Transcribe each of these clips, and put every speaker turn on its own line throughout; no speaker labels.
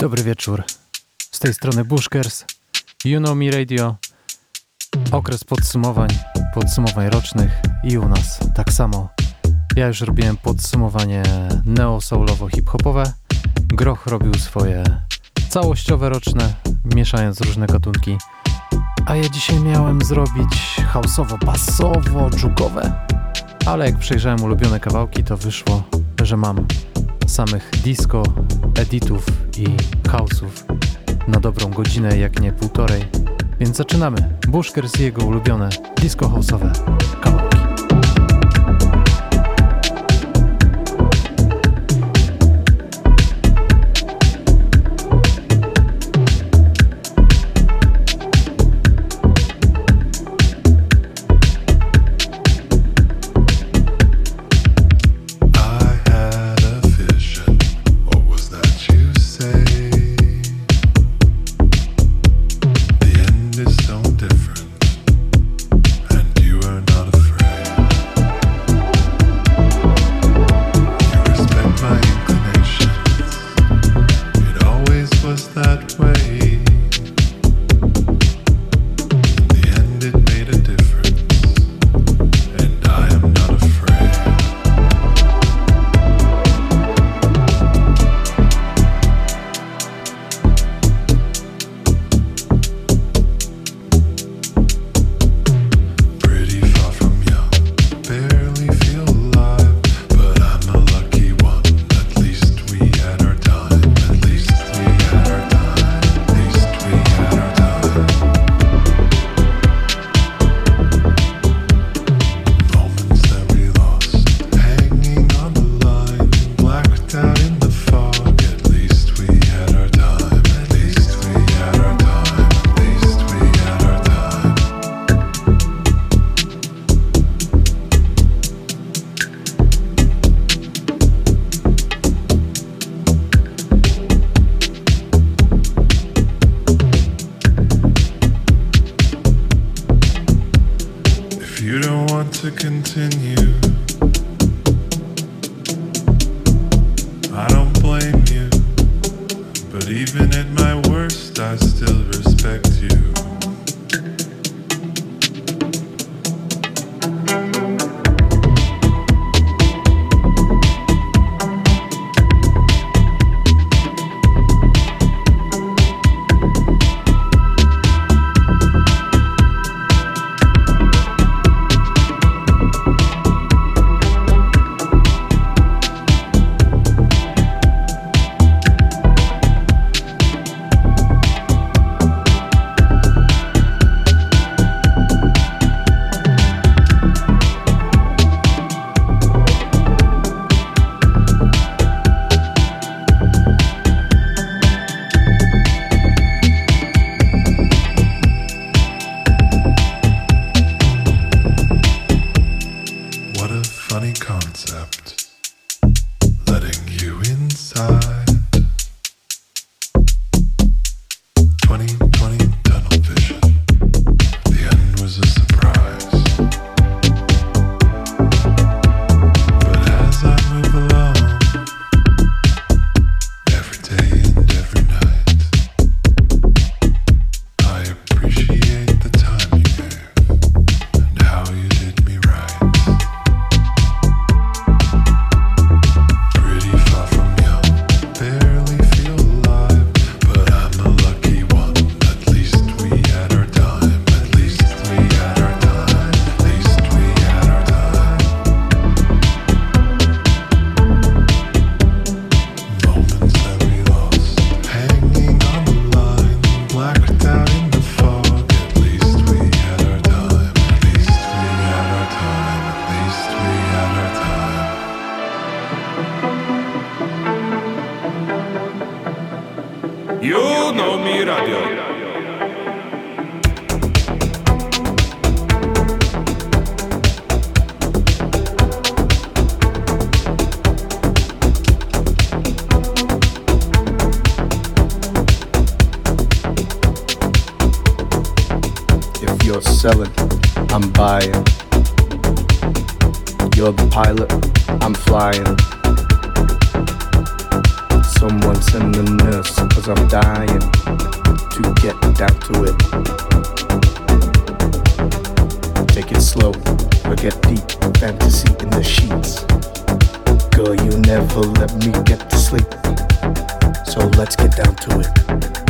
dobry wieczór. Z tej strony Bushkers, You Know Me Radio. Okres podsumowań, podsumowań rocznych i u nas tak samo. Ja już robiłem podsumowanie neo-soulowo-hip-hopowe. Groch robił swoje całościowe roczne, mieszając różne gatunki. A ja dzisiaj miałem zrobić houseowo-basowo-dżugowe. Ale jak przejrzałem ulubione kawałki, to wyszło, że mam samych disco, editów i house'ów na dobrą godzinę, jak nie półtorej. Więc zaczynamy. Bushkers i jego ulubione disco house'owe.
Even it never let me get to sleep. So let's get down to it.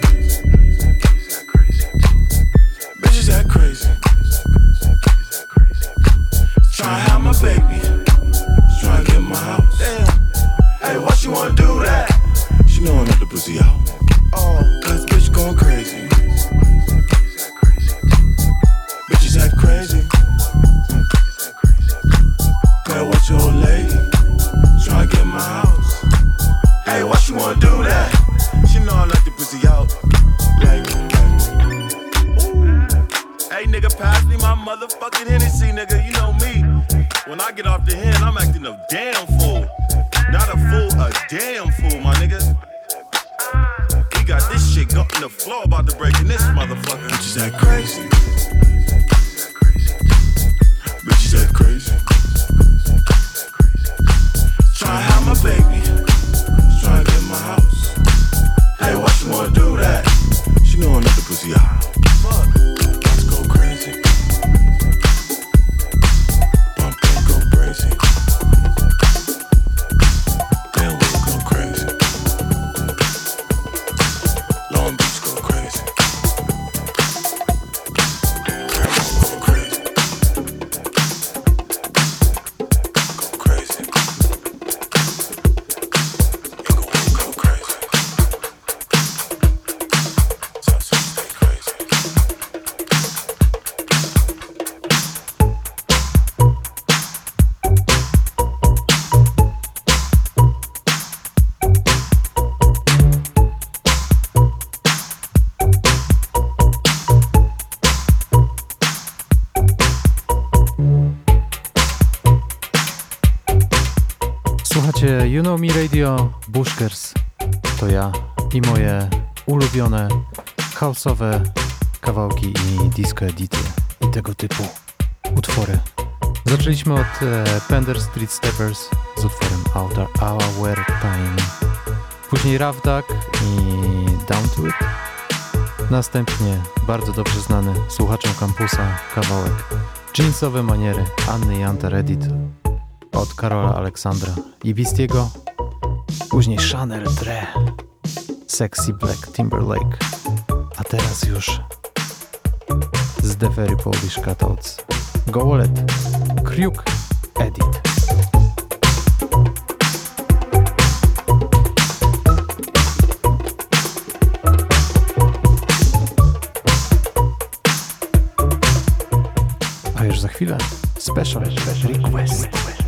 edity i tego typu utwory. Zaczęliśmy od e, Pender Street Steppers z utworem Outer Hour Time. Później Ravdak i Down to It. Następnie bardzo dobrze znany słuchaczom kampusa kawałek Jeansowe maniery Anny Janter Edit od Karola Aleksandra i Bistiego. Później Chanel Dre, Sexy Black Timberlake. A teraz już the Very Polish Cutouts. Golet, Kruk, Edit. A już za chwilę special,
special request.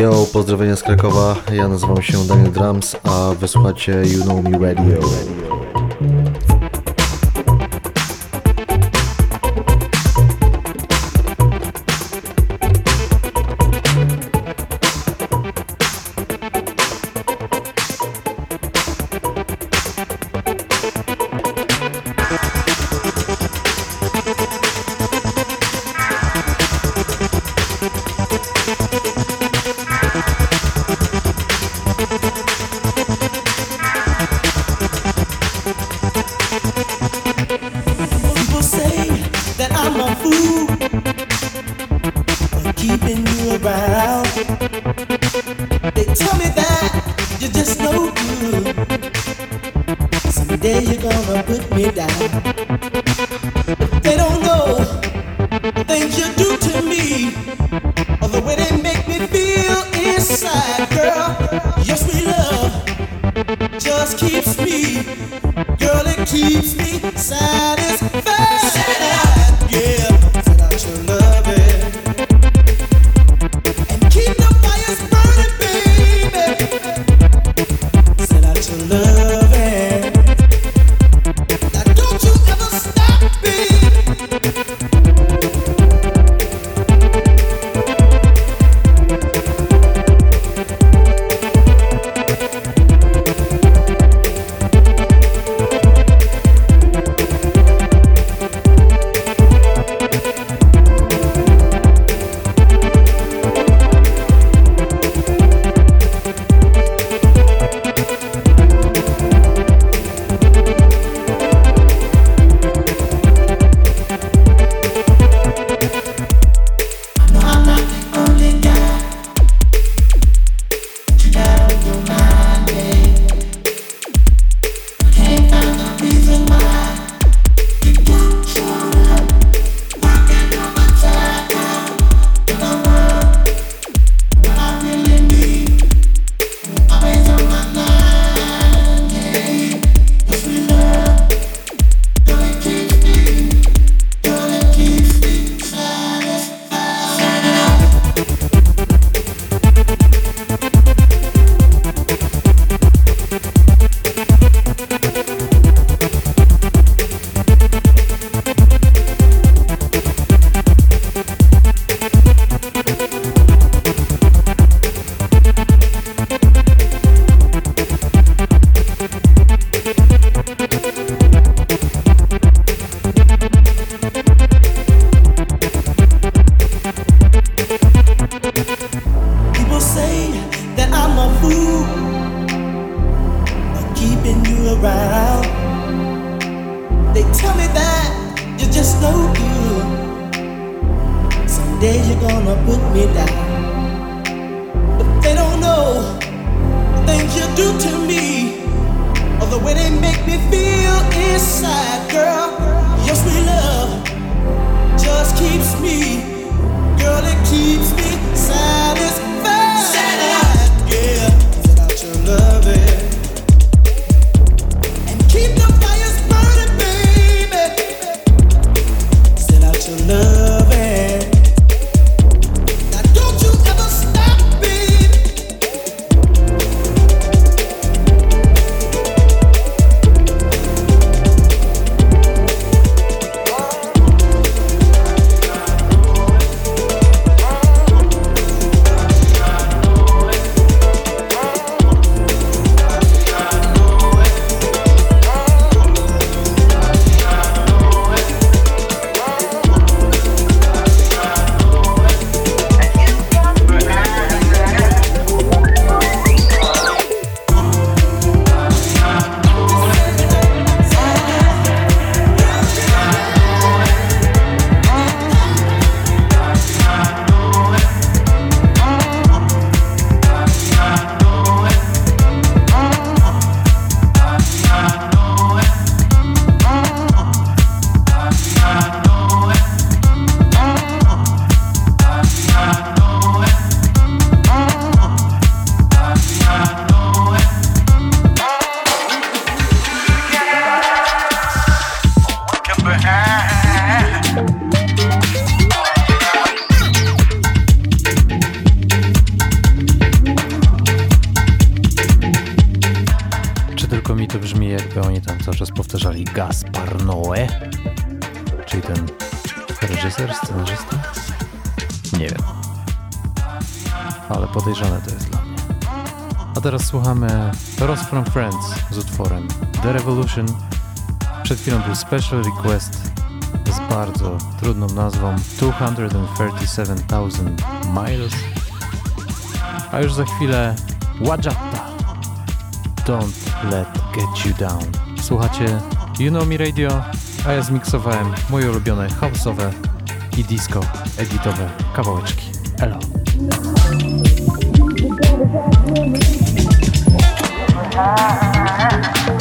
Yo, pozdrowienia z Krakowa, ja nazywam się Daniel Drums, a wysłuchacie You Know Me Radio.
był special request z bardzo trudną nazwą 237,000 Miles. A już za chwilę Wajatta. Don't let get you down. Słuchacie You Know Me Radio, a ja zmiksowałem moje ulubione house'owe i disco editowe kawałeczki. Elo. Ah, ah, ah.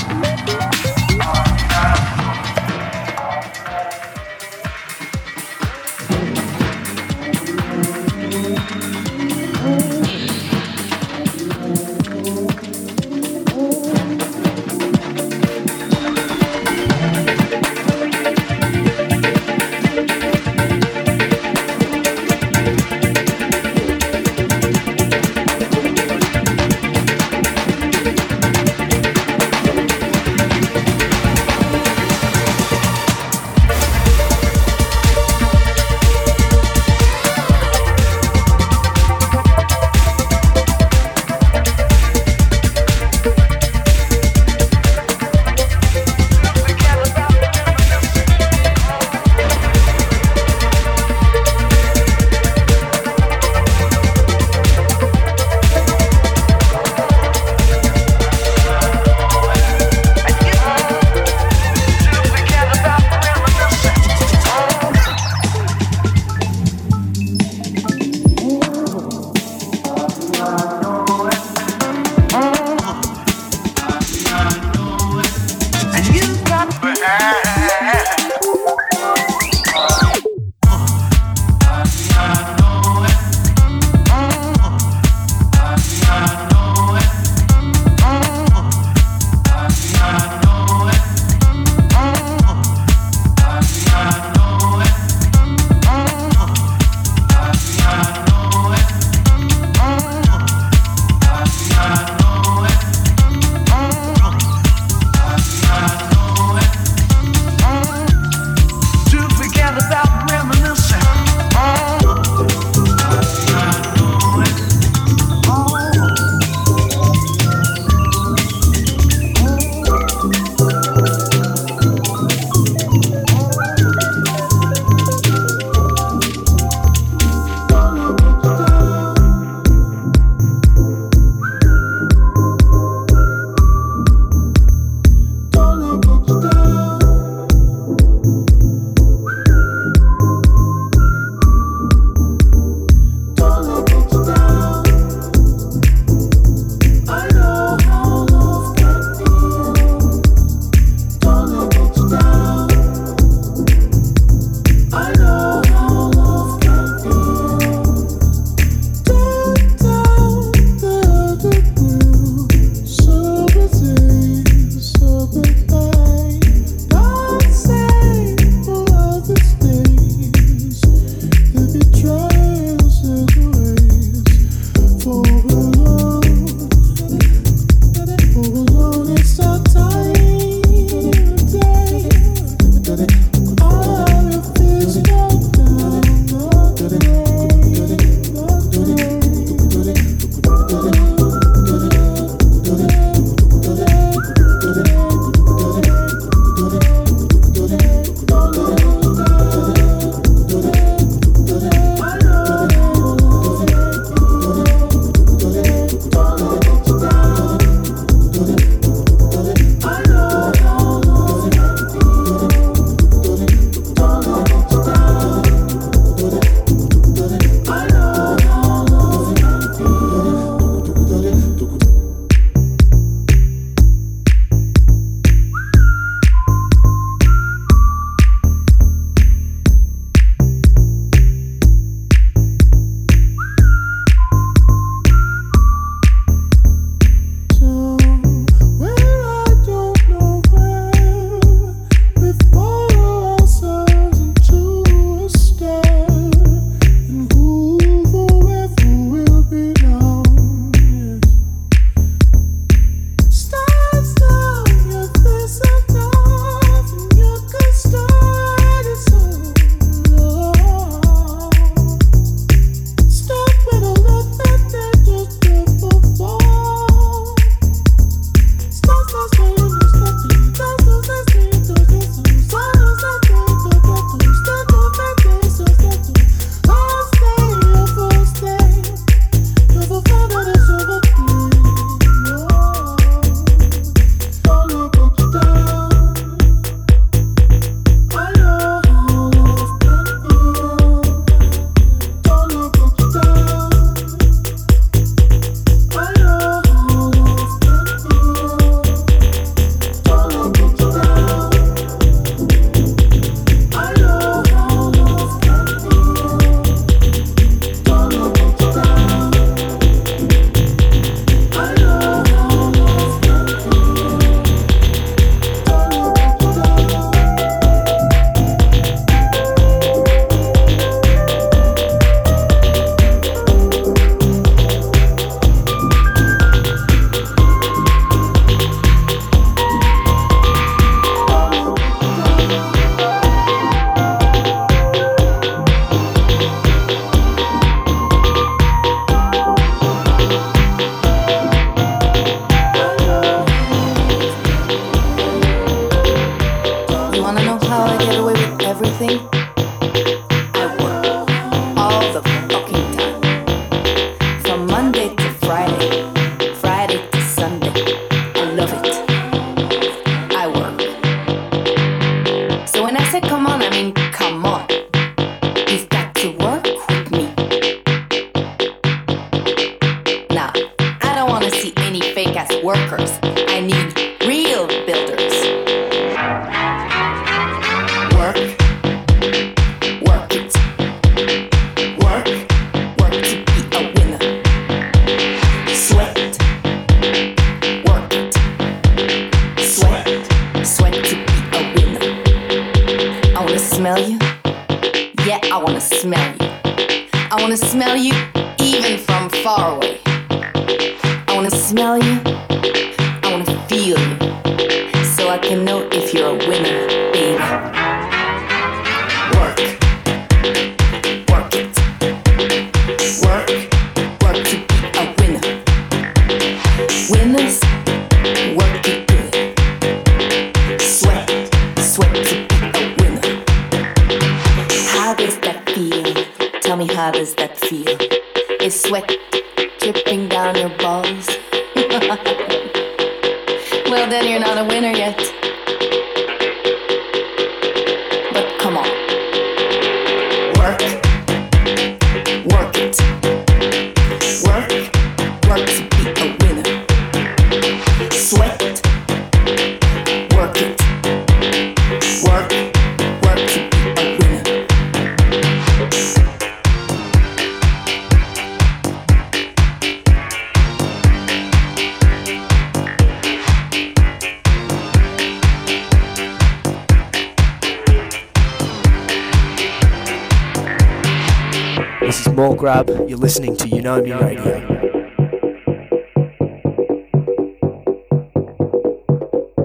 This is more grub. You're listening to You Know Me Radio.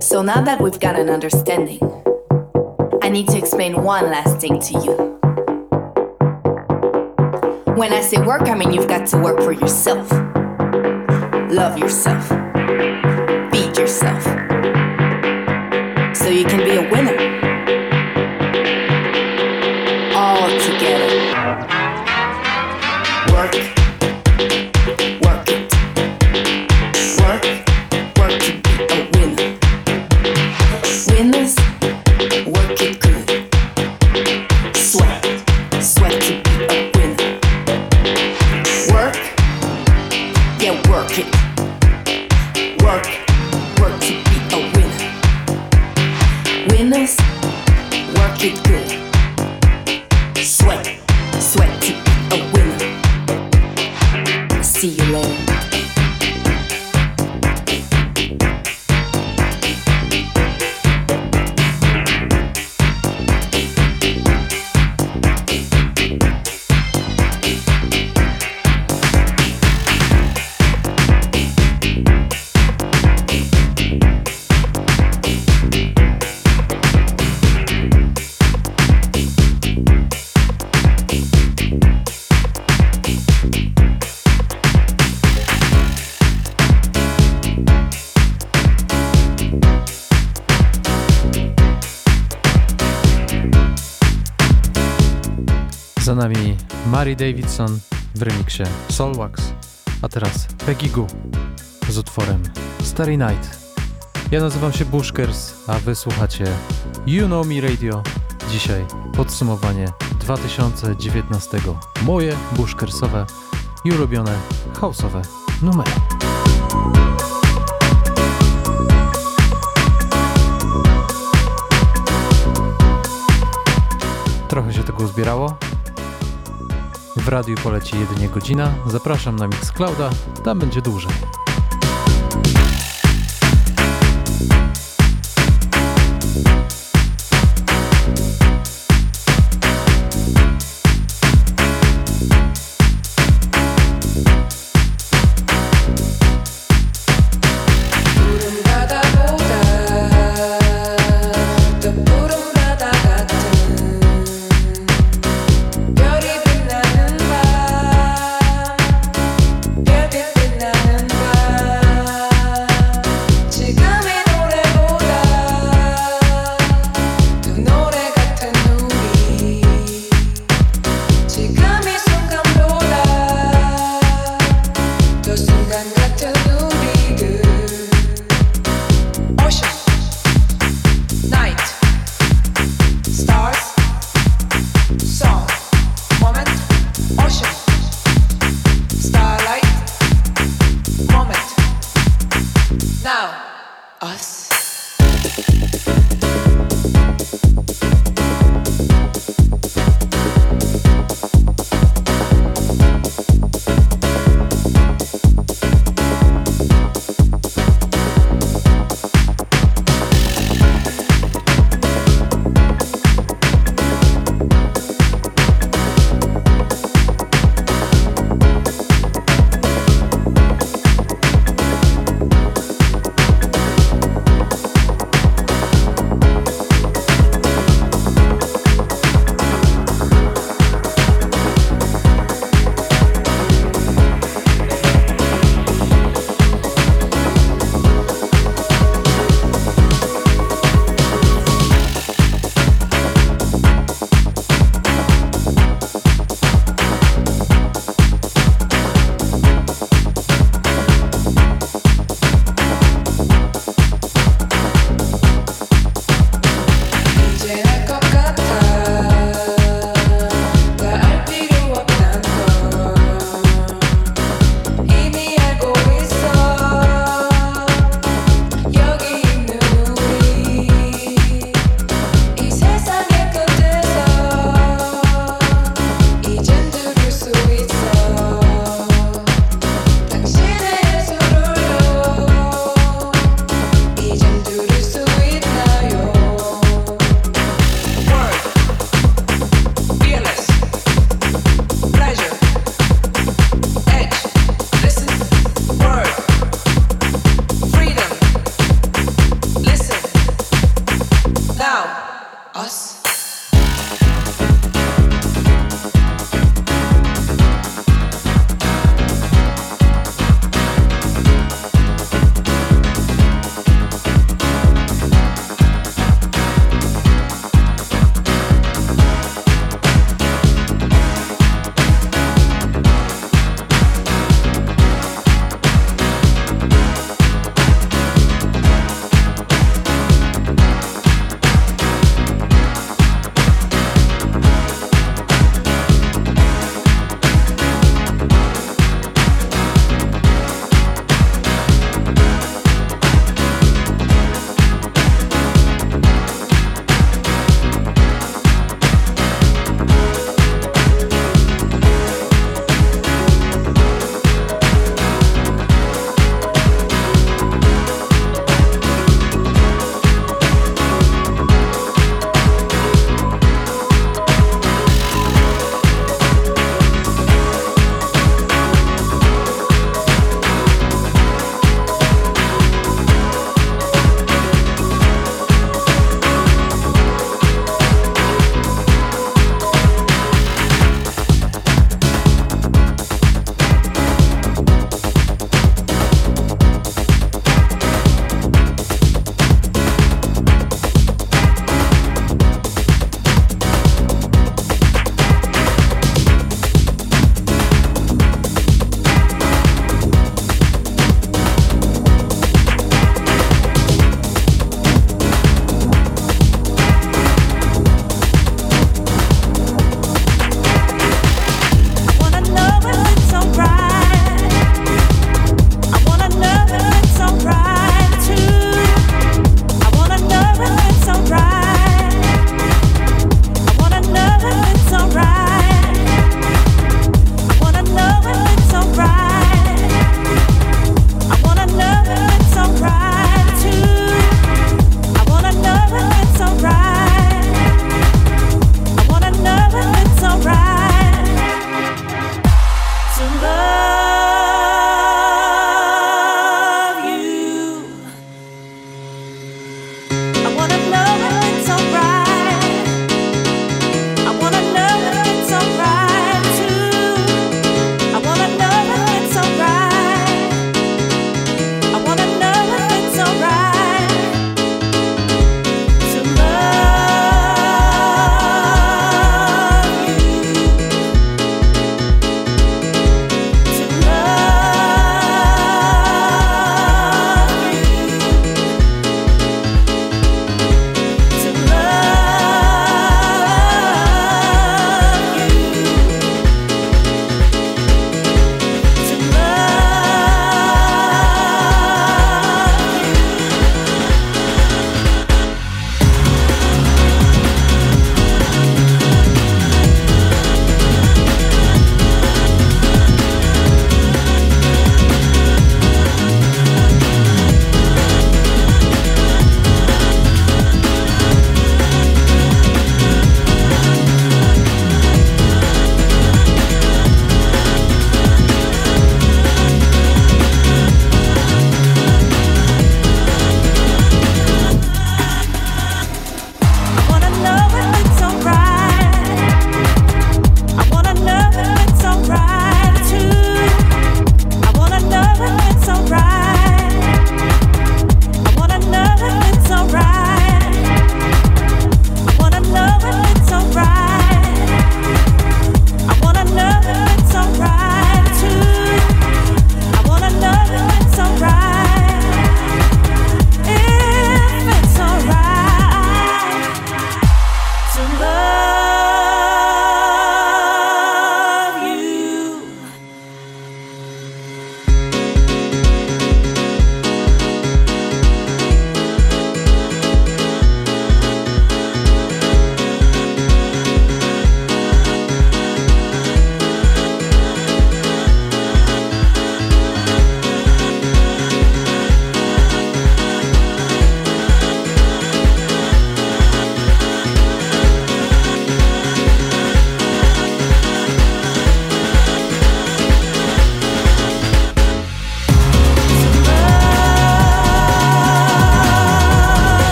So now that we've got an understanding, I need to explain one last thing to you. When I say work, I mean you've got to work for yourself. Love yourself. Feed yourself. So you can be a winner.
Mary Davidson w remiksie Soulwax, a teraz Peggy Goo z utworem Starry Night. Ja nazywam się Bushkers, a wy słuchacie You Know Me Radio. Dzisiaj podsumowanie 2019. Moje bushkersowe i ulubione houseowe numery. Trochę się tego uzbierało, w radiu poleci jedynie godzina. Zapraszam na Mixclouda, tam będzie dłużej.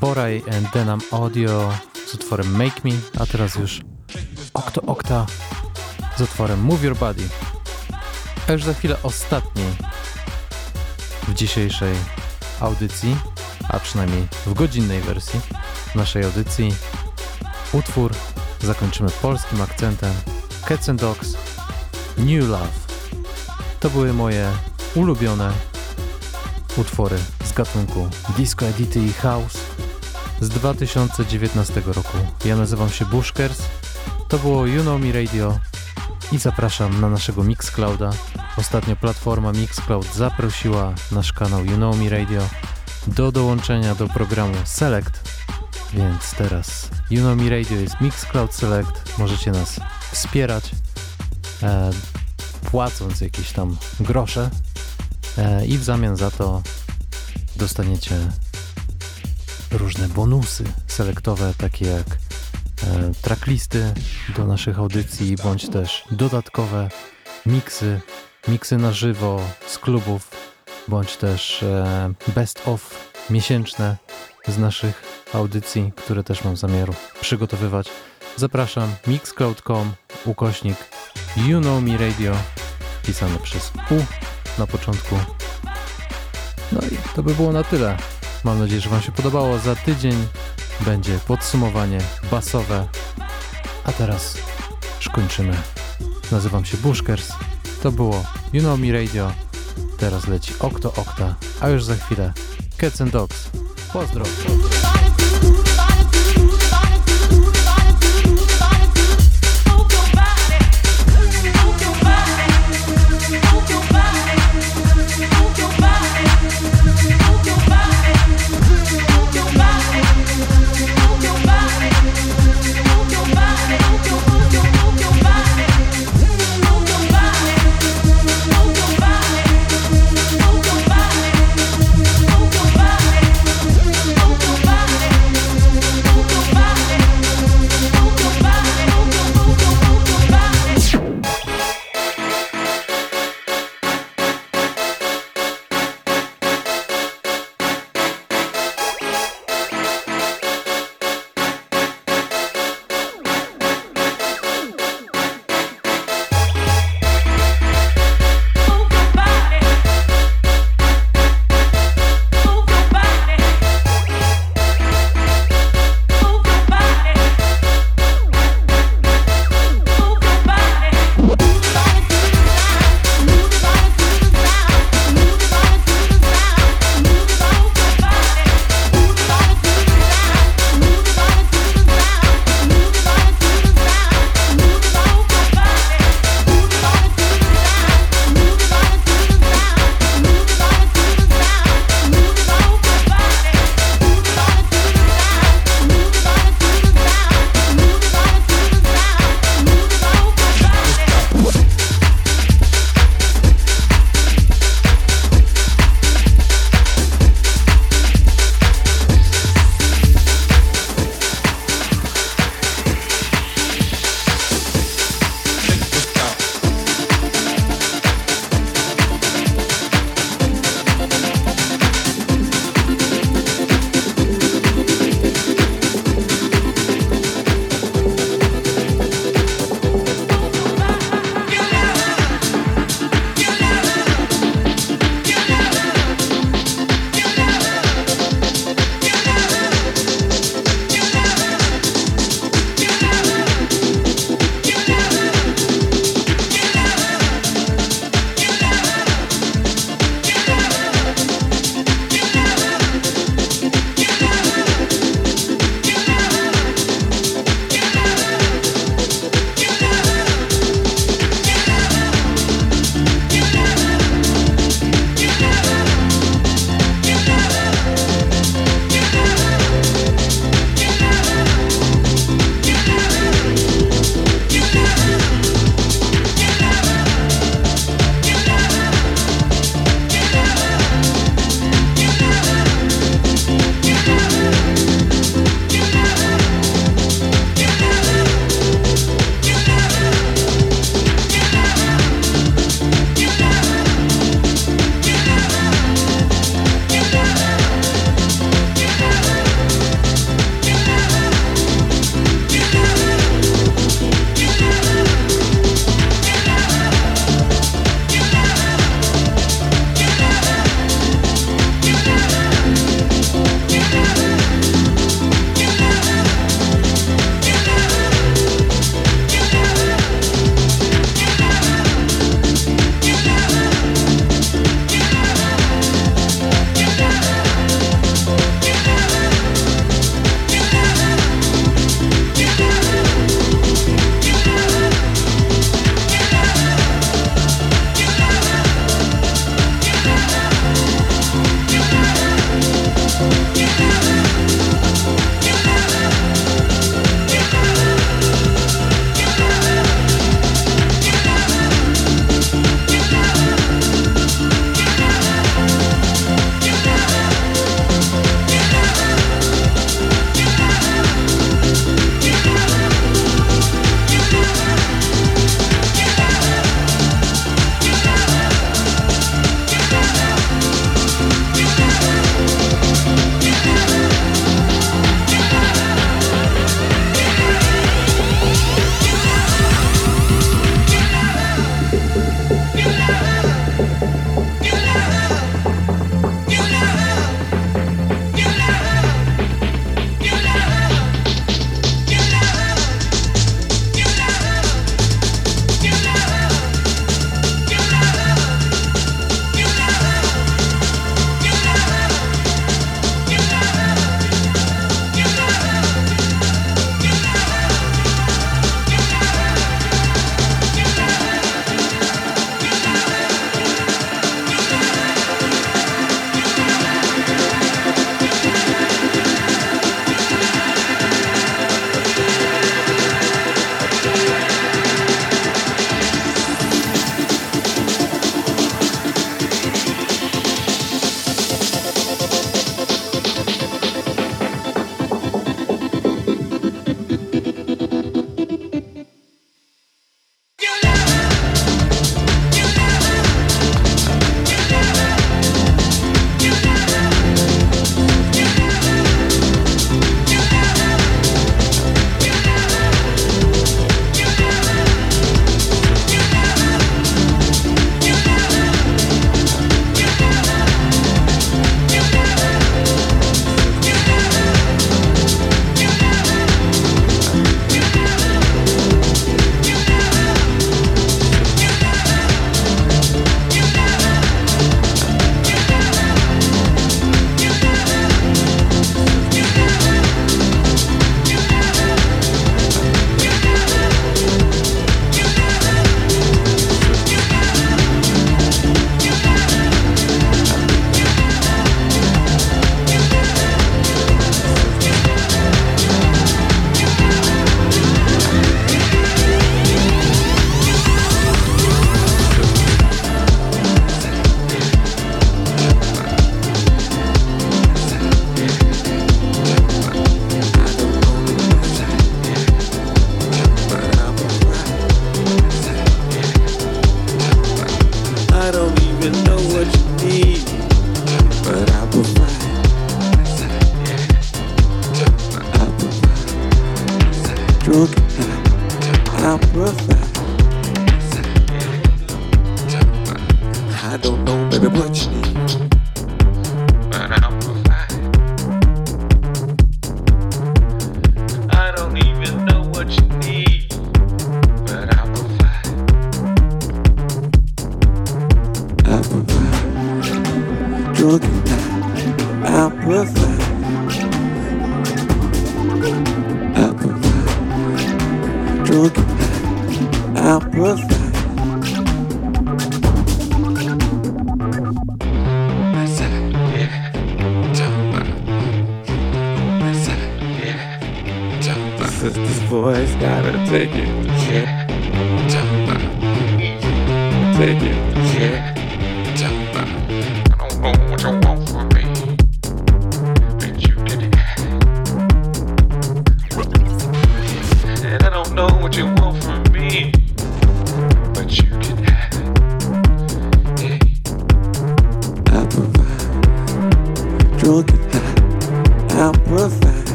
Boraj and Denam Audio z utworem Make Me, a teraz już Octo Octa z utworem Move Your Body. A już za chwilę ostatni w dzisiejszej audycji, a przynajmniej w godzinnej wersji naszej audycji, utwór zakończymy polskim akcentem Cats and Dogs New Love. To były moje ulubione utwory gatunku Disco Edity i House z 2019 roku. Ja nazywam się Bushkers, to było You Know Me Radio i zapraszam na naszego Mixclouda. Ostatnio platforma Mixcloud zaprosiła nasz kanał You Know Me Radio do dołączenia do programu Select, więc teraz You Know Me Radio jest Mixcloud Select, możecie nas wspierać e, płacąc jakieś tam grosze e, i w zamian za to dostaniecie różne bonusy selektowe, takie jak e, tracklisty do naszych audycji, bądź też dodatkowe miksy, miksy na żywo z klubów, bądź też e, best of miesięczne z naszych audycji, które też mam zamiar przygotowywać. Zapraszam mixcloud.com ukośnik You Know Me Radio pisane przez U na początku. No i to by było na tyle. Mam nadzieję, że Wam się podobało. Za tydzień będzie podsumowanie basowe. A teraz już kończymy. Nazywam się Bushkers. To było You Know Me Radio. Teraz leci Okto Okta, a już za chwilę Cats and Dogs. Pozdro!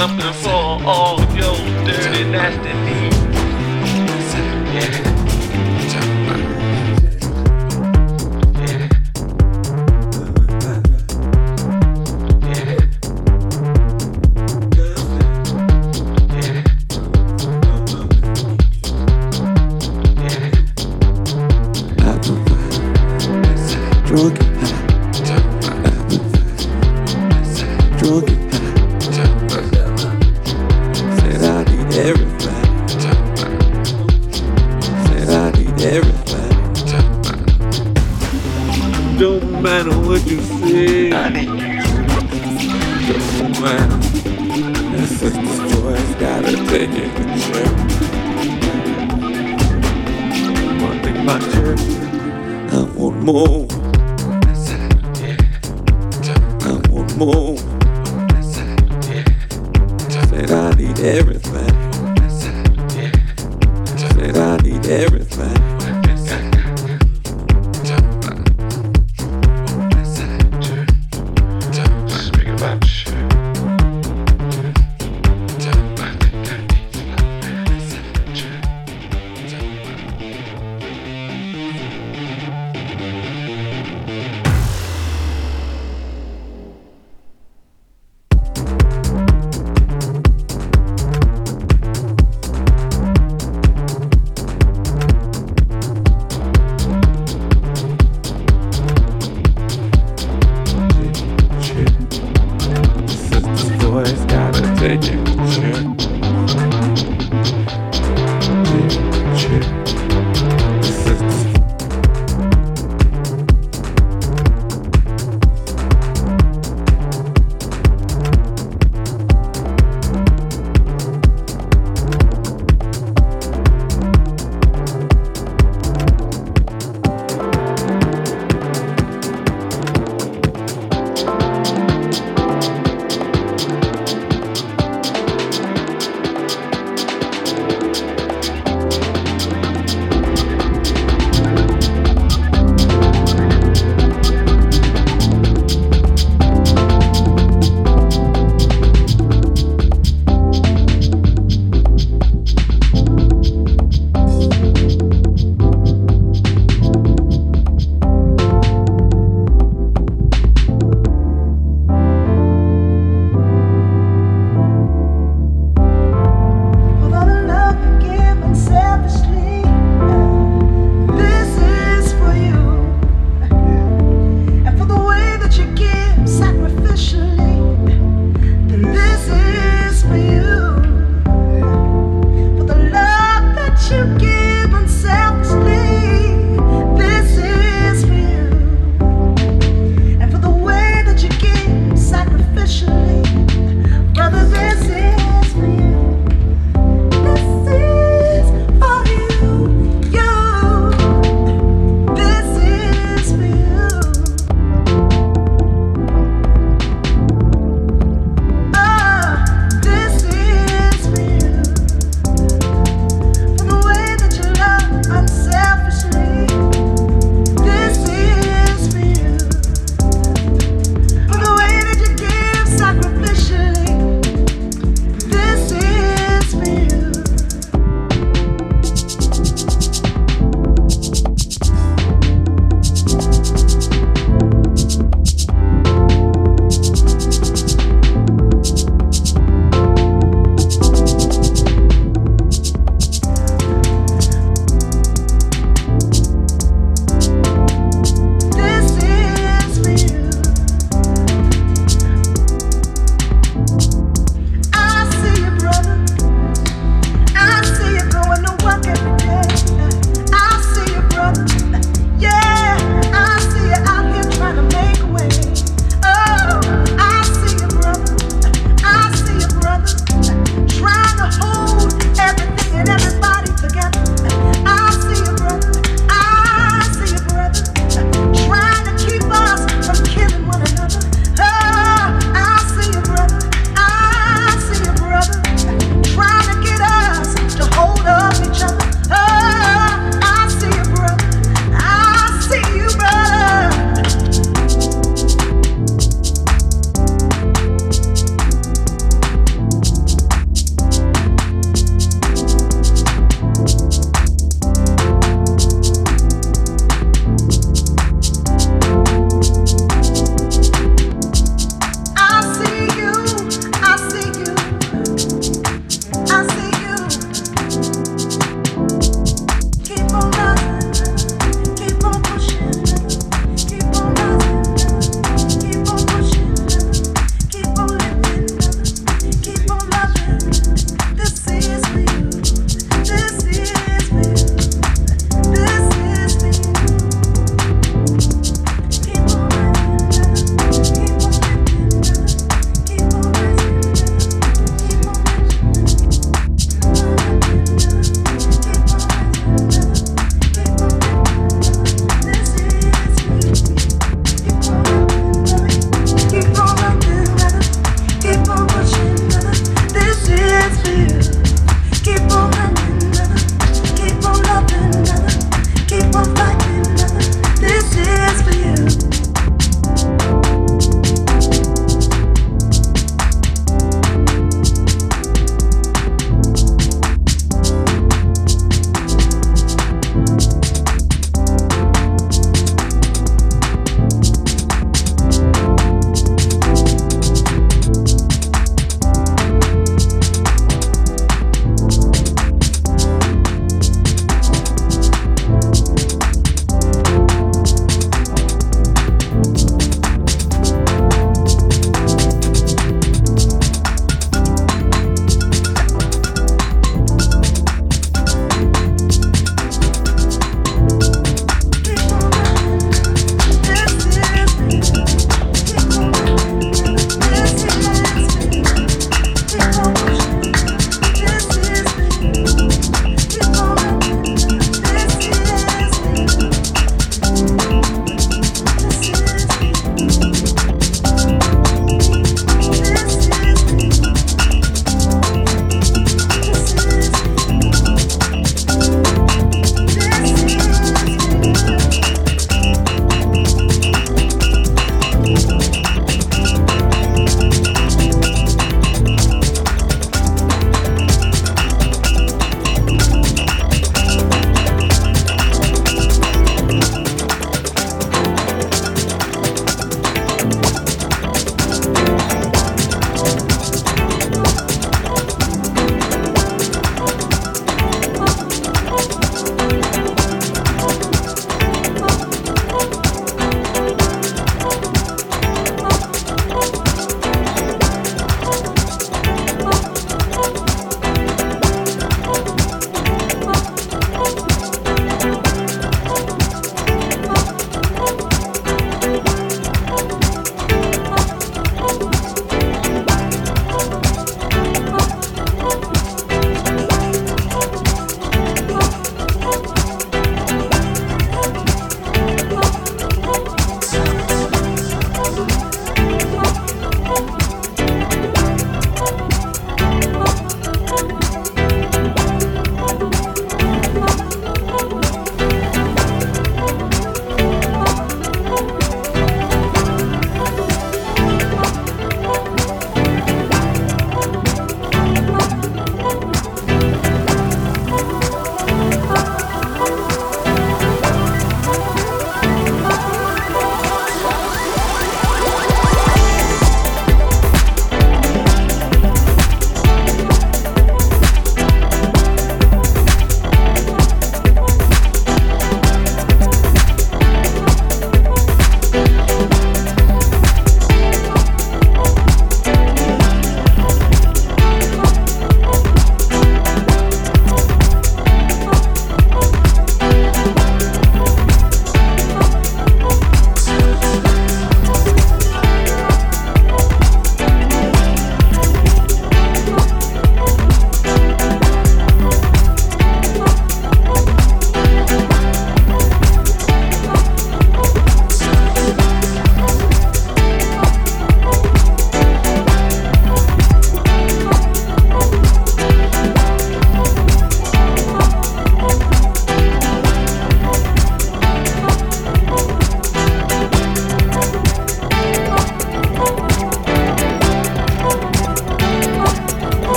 I'm gonna fall.